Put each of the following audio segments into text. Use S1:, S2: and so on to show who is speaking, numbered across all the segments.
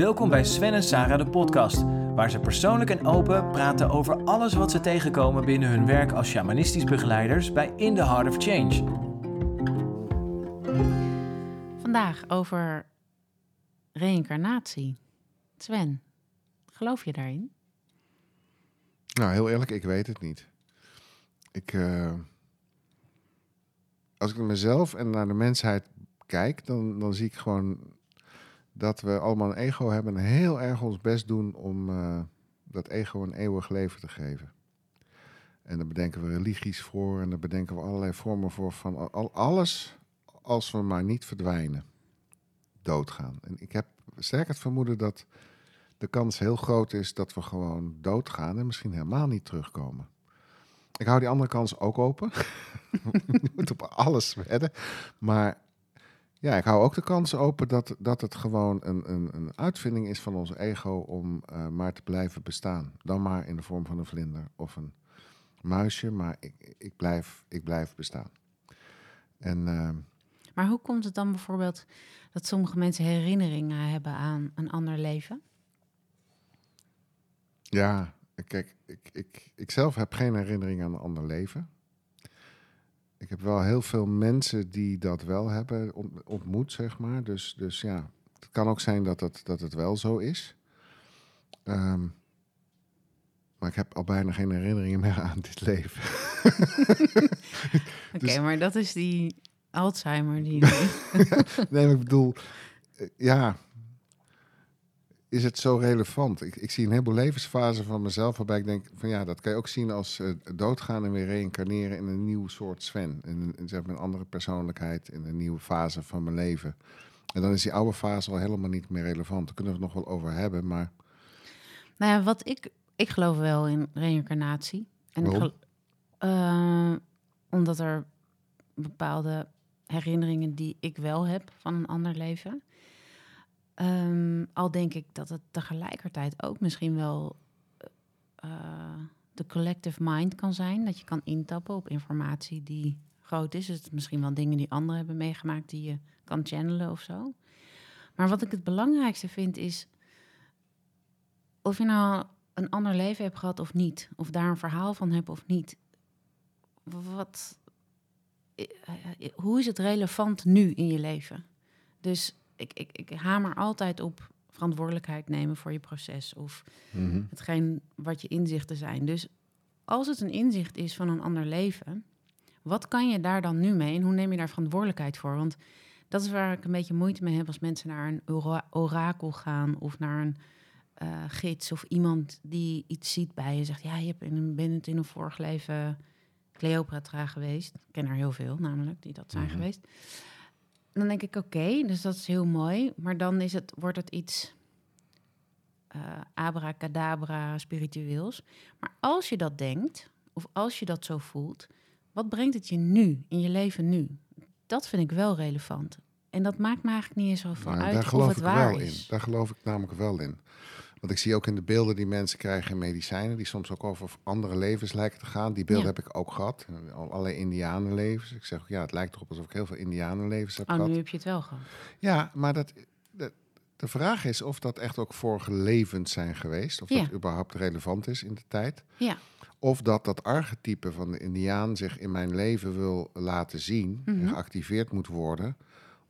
S1: Welkom bij Sven en Sarah de podcast, waar ze persoonlijk en open praten over alles wat ze tegenkomen binnen hun werk als shamanistisch begeleiders bij In the Heart of Change.
S2: Vandaag over reïncarnatie. Sven, geloof je daarin?
S3: Nou, heel eerlijk, ik weet het niet. Ik, eh, als ik naar mezelf en naar de mensheid kijk, dan, dan zie ik gewoon dat we allemaal een ego hebben en heel erg ons best doen om eh, dat ego een eeuwig leven te geven. En daar bedenken we religies voor en daar bedenken we allerlei vormen voor van al, alles als we maar niet verdwijnen, doodgaan. En ik heb sterk het vermoeden dat de kans heel groot is dat we gewoon doodgaan en misschien helemaal niet terugkomen. Ik hou die andere kans ook open. je moet op alles wedden. Maar ja, ik hou ook de kans open dat, dat het gewoon een, een, een uitvinding is van ons ego om uh, maar te blijven bestaan. Dan maar in de vorm van een vlinder of een muisje, maar ik, ik, blijf, ik blijf bestaan. En, uh,
S2: maar hoe komt het dan bijvoorbeeld dat sommige mensen herinneringen hebben aan een ander leven?
S3: Ja, kijk, ik, ik, ik zelf heb geen herinnering aan een ander leven. Ik heb wel heel veel mensen die dat wel hebben ontmoet, zeg maar. Dus, dus ja, het kan ook zijn dat het, dat het wel zo is. Um, maar ik heb al bijna geen herinneringen meer aan dit leven.
S2: Oké, dus, maar dat is die Alzheimer die.
S3: nee, maar ik bedoel, eh, ja, is het zo relevant? Ik, ik zie een heleboel levensfasen van mezelf waarbij ik denk van ja, dat kan je ook zien als uh, doodgaan en weer reïncarneren in een nieuw soort Sven. In, in, zeg maar een andere persoonlijkheid, in een nieuwe fase van mijn leven. En dan is die oude fase al helemaal niet meer relevant. Daar kunnen we het nog wel over hebben, maar...
S2: Nou ja, wat ik... Ik geloof wel in reïncarnatie. En Ik uh, omdat er bepaalde herinneringen die ik wel heb van een ander leven Um, al denk ik dat het tegelijkertijd ook misschien wel uh, de collective mind kan zijn. Dat je kan intappen op informatie die groot is. Dus misschien wel dingen die anderen hebben meegemaakt die je kan channelen of zo. Maar wat ik het belangrijkste vind is of je nou een ander leven hebt gehad of niet. Of daar een verhaal van hebt of niet. Wat, eh, eh, hoe is het relevant nu in je leven? Dus ik, ik, ik hamer altijd op verantwoordelijkheid nemen voor je proces of mm hetgeen wat je inzichten zijn. Dus als het een inzicht is van een ander leven, wat kan je daar dan nu mee en hoe neem je daar verantwoordelijkheid voor? Want dat is waar ik een beetje moeite mee heb als mensen naar een orakel gaan of naar een uh, gids of iemand die iets ziet bij je zegt, ja, je hebt in een, bent in een vorig leven Cleopatra geweest. Ik ken er heel veel namelijk die dat zijn mhm. geweest dan denk ik oké, dus dat is heel mooi. Maar dan is het, wordt het iets uh, abracadabra spiritueels. Maar als je dat denkt, of als je dat zo voelt, wat brengt het je nu, in je leven nu? Dat vind ik wel relevant. En dat maakt me eigenlijk niet eens zo van uit daar geloof of het ik waar
S3: wel
S2: is.
S3: In. Daar geloof ik namelijk wel in. Want ik zie ook in de beelden die mensen krijgen in medicijnen, die soms ook over andere levens lijken te gaan. Die beelden heb ik ook gehad. Allerlei indianenlevens. Ik zeg, ja, het lijkt erop alsof ik heel veel indianenlevens heb
S2: oh,
S3: gehad.
S2: nu heb je het wel gehad.
S3: Ja, maar dat, de vraag is of dat echt ook vorige levens zijn geweest. Of dat überhaupt relevant is in de tijd.
S2: Ja.
S3: Of dat dat archetype van de indiaan zich in mijn leven wil laten zien en mhm. geactiveerd moet worden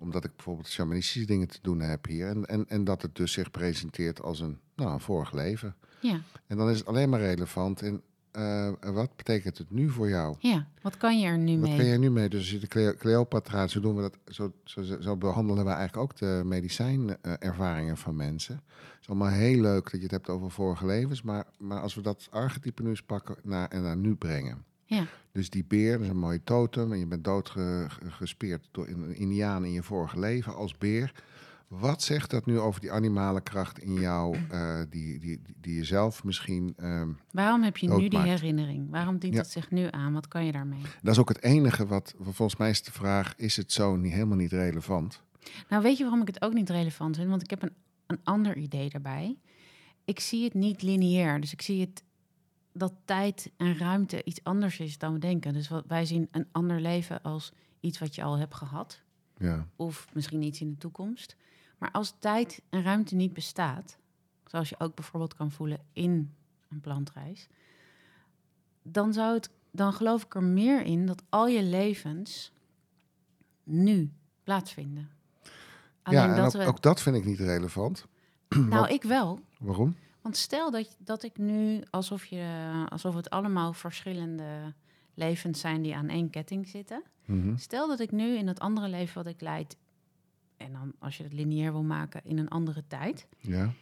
S3: omdat ik bijvoorbeeld shamanistische dingen te doen heb hier. En, en, en dat het dus zich presenteert als een, nou, een vorig leven.
S2: Ja.
S3: En dan is het alleen maar relevant. En uh, wat betekent het nu voor jou?
S2: Ja, wat kan je er nu mee?
S3: Wat kan je er nu mee? Dus de Cleopatra, zo doen we dat, zo, zo, zo behandelen we eigenlijk ook de medicijnervaringen van mensen. Het is allemaal heel leuk dat je het hebt over vorige levens, maar, maar als we dat archetype nu eens pakken naar, en naar nu brengen.
S2: Ja.
S3: Dus die beer, dat is een mooie totem. En je bent doodgespeerd door een indiaan in je vorige leven als beer. Wat zegt dat nu over die animale kracht in jou, uh, die, die, die je zelf misschien. Uh,
S2: Waarom heb je nu die herinnering? Waarom dient het zich nu aan? Wat kan je daarmee?
S3: Dat is ook het enige wat, volgens mij is de vraag: is het zo niet, helemaal niet relevant?
S2: Nou, weet je waarom ik het ook niet relevant vind? Want ik heb een, een ander idee daarbij. Ik zie het niet lineair. Dus ik zie het dat tijd en ruimte iets anders is dan we denken. Dus wat, wij zien een ander leven als iets wat je al hebt gehad.
S3: Ja.
S2: Of misschien iets in de toekomst. Maar als tijd en ruimte niet bestaat, zoals je ook bijvoorbeeld kan voelen in een plantreis, dan zou het, dan geloof ik er meer in dat al je levens nu plaatsvinden.
S3: Alleen ja, en dat ook, we... ook dat vind ik niet relevant.
S2: Nou, ik wel.
S3: Waarom?
S2: Want stel dat, dat ik nu, alsof, je, alsof het allemaal verschillende levens zijn die aan één ketting zitten. Mhm. Stel dat ik nu in dat andere leven wat ik leid, en dan als je het lineair wil maken, in een andere tijd.
S3: Ja.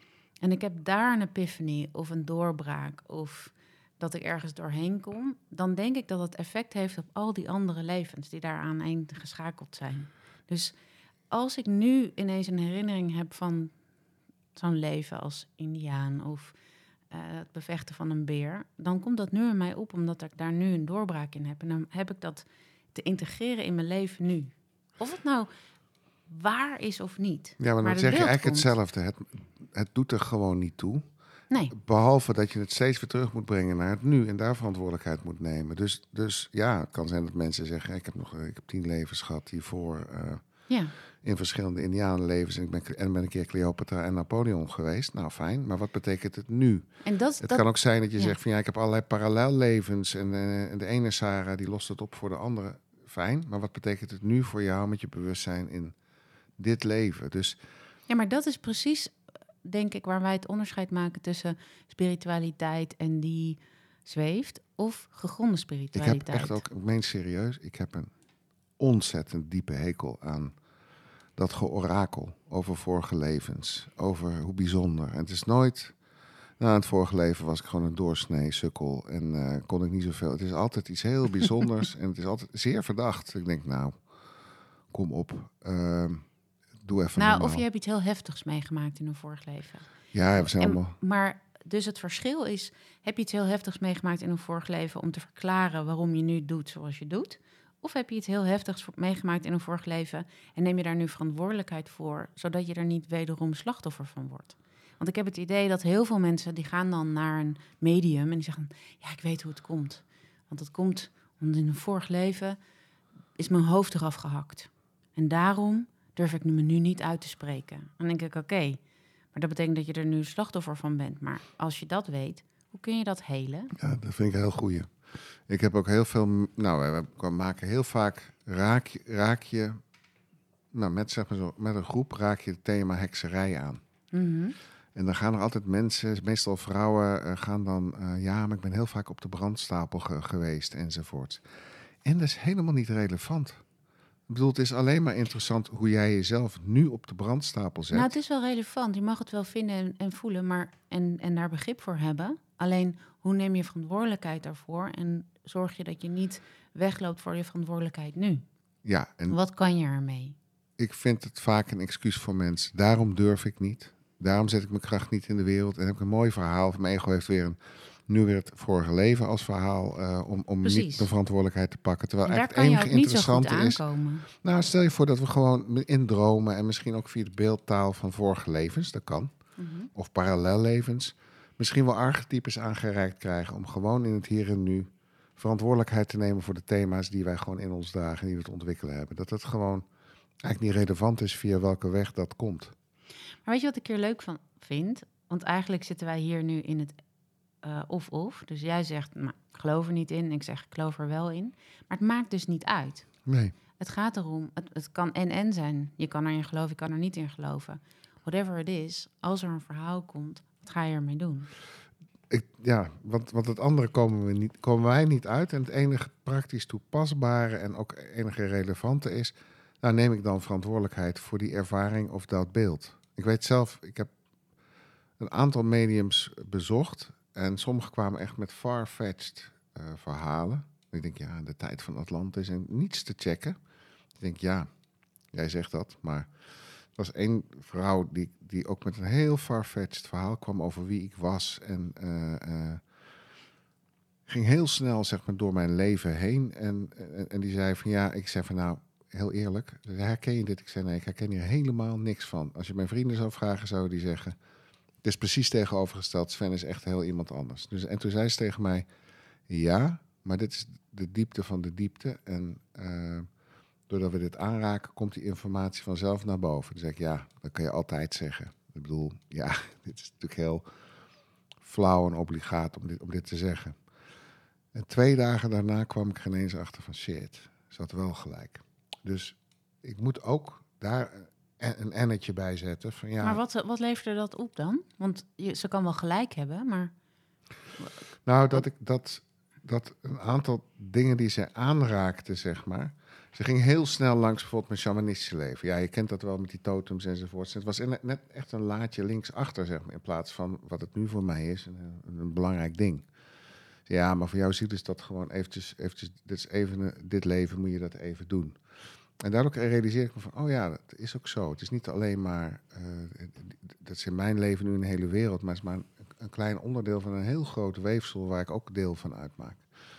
S2: En ik heb daar een epiphany of een doorbraak of dat ik ergens doorheen kom, dan denk ik dat het effect heeft op al die andere levens die daaraan één geschakeld zijn. Dus als ik nu ineens een herinnering heb van zo'n leven als Indiaan of uh, het bevechten van een beer, dan komt dat nu in mij op omdat ik daar nu een doorbraak in heb. En dan heb ik dat te integreren in mijn leven nu. Of het nou waar is of niet.
S3: Ja, maar dan zeg je eigenlijk hetzelfde. Het, het doet er gewoon niet toe.
S2: Nee.
S3: Behalve dat je het steeds weer terug moet brengen naar het nu en daar verantwoordelijkheid moet nemen. Dus, dus ja, het kan zijn dat mensen zeggen: ik heb nog ik heb tien levens gehad hiervoor. Uh,
S2: ja
S3: in verschillende Indianenlevens. En ik ben, en ben een keer Cleopatra en Napoleon geweest. Nou, fijn. Maar wat betekent het nu?
S2: En dat,
S3: het kan ook zijn dat je zegt van ja, ik heb allerlei parallellevens. En, uh, en de ene Sarah die lost het op voor de andere. Fijn. Maar wat betekent het nu voor jou met je bewustzijn in dit leven? Dus.
S2: Ja, maar dat is precies, denk ik, waar wij het onderscheid maken tussen spiritualiteit en die zweeft. Of gegronde spiritualiteit.
S3: Ik heb echt ook, ik meen serieus, ik heb een ontzettend diepe hekel aan dat georakel over vorige levens, over hoe bijzonder. En het is nooit, na het vorige leven was ik gewoon een doorsnee sukkel en uh, kon ik niet zoveel. Het is altijd iets heel bijzonders en het is altijd zeer verdacht. Ik denk, nou, kom op, uh, doe even
S2: Nou, of je hebt iets heel heftigs meegemaakt in een vorig leven.
S3: Ja, we zijn allemaal...
S2: Maar dus het verschil is, heb je iets heel heftigs meegemaakt in een vorig leven om te verklaren waarom je nu doet zoals je doet? Of heb je iets heel heftigs meegemaakt in een vorig leven en neem je daar nu verantwoordelijkheid voor, zodat je er niet wederom slachtoffer van wordt? Want ik heb het idee dat heel veel mensen die gaan dan naar een medium en die zeggen: Ja, ik weet hoe het komt. Want het komt omdat in een vorig leven is mijn hoofd eraf gehakt. En daarom durf ik me nu niet uit te spreken. Dan denk ik: Oké, maar dat betekent dat je er nu slachtoffer van bent. Maar als je dat weet, hoe kun je dat helen?
S3: Ja, dat vind ik een heel goeie. Ik heb ook heel veel, nou, we maken heel vaak raak, je, raak je, nou, met, zeg maar zo, met een groep raak je het thema hekserij aan.
S2: Mhm.
S3: En dan gaan er altijd mensen, meestal vrouwen, uh, gaan dan, uh, ja, maar ik ben heel vaak op de brandstapel geweest enzovoort. En dat is helemaal niet relevant. Ik bedoel, het is alleen maar interessant hoe jij jezelf nu op de brandstapel zet.
S2: Nou, het is wel relevant. Je mag het wel vinden en, en voelen, maar en, en daar begrip voor hebben. Alleen, hoe neem je verantwoordelijkheid daarvoor en zorg je dat je niet wegloopt voor je verantwoordelijkheid nu?
S3: Ja, en
S2: wat kan je ermee?
S3: Ik vind het vaak een excuus voor mensen. Daarom durf ik niet. Daarom zet ik mijn kracht niet in de wereld. En heb ik een mooi verhaal. Mijn ego heeft weer een, nu weer het vorige leven als verhaal. Uh, om om niet de verantwoordelijkheid te pakken. Terwijl
S2: echt het enige interessante is.
S3: Nou, stel je voor dat we gewoon indromen. En misschien ook via de beeldtaal van vorige levens. Dat kan. Mm -hmm. Of parallellevens misschien wel archetypes aangereikt krijgen om gewoon in het hier en nu verantwoordelijkheid te nemen voor de thema's die wij gewoon in ons dragen en die we te ontwikkelen hebben. Dat het gewoon eigenlijk niet relevant is via welke weg dat komt.
S2: Maar weet je wat ik hier leuk van vind? Want eigenlijk zitten wij hier nu in het of-of. dus jij zegt, nou, ik geloof er niet in. Ik zeg, ik geloof er wel in. Maar het maakt dus niet uit.
S3: Nee.
S2: Het gaat erom, het, het kan en-en zijn. Je kan erin geloven, je kan er niet in geloven. Whatever it is, als er een verhaal komt ga je ermee doen?
S3: Ik, ja, want, want het andere komen, we niet, komen wij niet uit. En het enige praktisch toepasbare en ook enige relevante is... nou neem ik dan verantwoordelijkheid voor die ervaring of dat beeld. Ik weet zelf, ik heb een aantal mediums bezocht... en sommige kwamen echt met far-fetched uh, verhalen. Ik denk, ja, de tijd van Atlantis en niets te checken. Ik denk, ja, jij zegt dat, maar was één vrouw die, die ook met een heel farfetched verhaal kwam over wie ik was. En uh, ging heel snel zeg maar, door mijn leven heen. En, en, en, die zei van ja, ik zei van nou, heel eerlijk, herken je dit? Ik zei nee, ik herken hier helemaal niks van. Als je mijn vrienden zou vragen, zouden die zeggen... Het is precies tegenovergesteld. Sven is echt heel iemand anders. Dus, en toen zei ze tegen mij... Ja, maar dit is de diepte van de diepte. En uh, doordat we dit aanraken, komt die informatie vanzelf naar boven. Dan zeg ik, ja, dat kan je altijd zeggen. Ik bedoel, ja, dit is natuurlijk heel flauw en obligaat om dit, om dit te zeggen. En twee dagen daarna kwam ik ineens achter van shit, ze had wel gelijk. Dus ik moet ook daar een, ennetje bij zetten. Van, ja,
S2: Maar wat, wat leverde dat op dan? Want je, ze kan wel gelijk hebben, maar...
S3: Nou, dat ik dat, dat een aantal dingen die ze aanraakte, zeg maar. Ze ging heel snel langs bijvoorbeeld mijn shamanistische leven. Ja, je kent dat wel met die totems enzovoort. Het was net, net echt een laadje linksachter, zeg maar, in plaats van wat het nu voor mij is, een, een belangrijk ding. Ja, maar voor jou ziet dus dat gewoon eventjes, eventjes dit, is even, een- dit leven moet je dat even doen. En daardoor realiseer ik me van, oh ja, dat is ook zo. Het is niet alleen maar, eh, dat is in mijn leven nu een hele wereld, maar het is maar een, een klein onderdeel van een heel groot weefsel waar ik ook deel van uitmaak.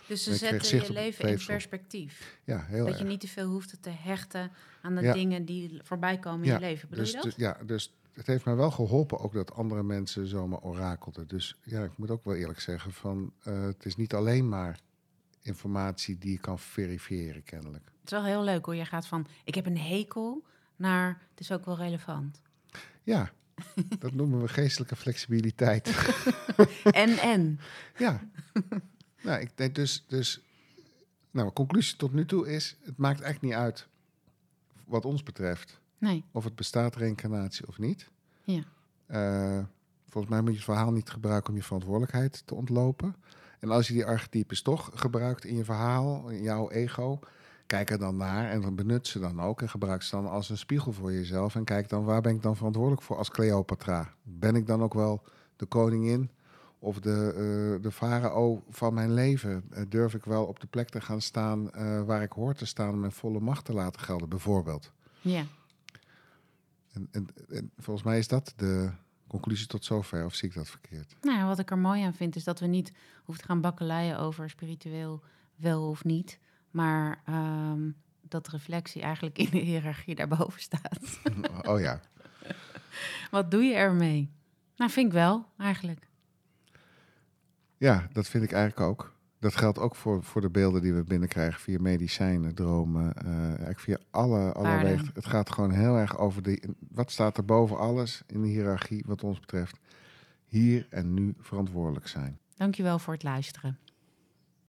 S2: Dus ze zetten je leven in perspectief.
S3: Ja, heel
S2: dat
S3: erg.
S2: je niet te veel hoeft te hechten aan de
S3: Ja.
S2: dingen die voorbij komen in
S3: Ja,
S2: je leven. Bedoel
S3: dus,
S2: je dat?
S3: dus- ja, dus het heeft mij wel geholpen ook dat andere mensen zomaar orakelden. Dus ja, ik moet ook wel eerlijk zeggen van, eh, het is niet alleen maar informatie die je kan verifiëren kennelijk.
S2: Het is wel heel leuk hoe je gaat van... ik heb een hekel naar... het is ook wel relevant.
S3: Ja, dat noemen we geestelijke flexibiliteit.
S2: en, en.
S3: Ja. nou, ik denk dus, dus, nou, mijn conclusie tot nu toe is, het maakt echt niet uit wat ons betreft
S2: Nee,
S3: of het bestaat reïncarnatie of niet.
S2: ja.
S3: Eh, volgens mij moet je het verhaal niet gebruiken om je verantwoordelijkheid te ontlopen. En als je die archetypes toch gebruikt in je verhaal, in jouw ego, kijk er dan naar en benut ze dan ook en gebruik ze dan als een spiegel voor jezelf. En kijk dan, waar ben ik dan verantwoordelijk voor als Cleopatra? Ben ik dan ook wel de koningin of de, eh, de farao van mijn leven? Eh, durf ik wel op de plek te gaan staan waar ik hoor te staan om mijn volle macht te laten gelden, bijvoorbeeld?
S2: ja.
S3: En, en, en volgens mij is dat de conclusie tot zover, of zie ik dat verkeerd?
S2: Nou, wat ik er mooi aan vind is dat we niet hoeven te gaan bakkeleien over spiritueel wel of niet. Maar ehm, dat reflectie eigenlijk in de hiërarchie daarboven staat.
S3: oh ja.
S2: Wat doe je ermee? Nou, vind ik wel, eigenlijk.
S3: Ja, dat vind ik eigenlijk ook. Dat geldt ook voor, voor de beelden die we binnenkrijgen via medicijnen, dromen. eh, eigenlijk via alle, alle wegen. Het gaat gewoon heel erg over de, wat staat er boven alles in de hiërarchie wat ons betreft. Hier en nu verantwoordelijk zijn.
S2: Dankjewel voor het luisteren.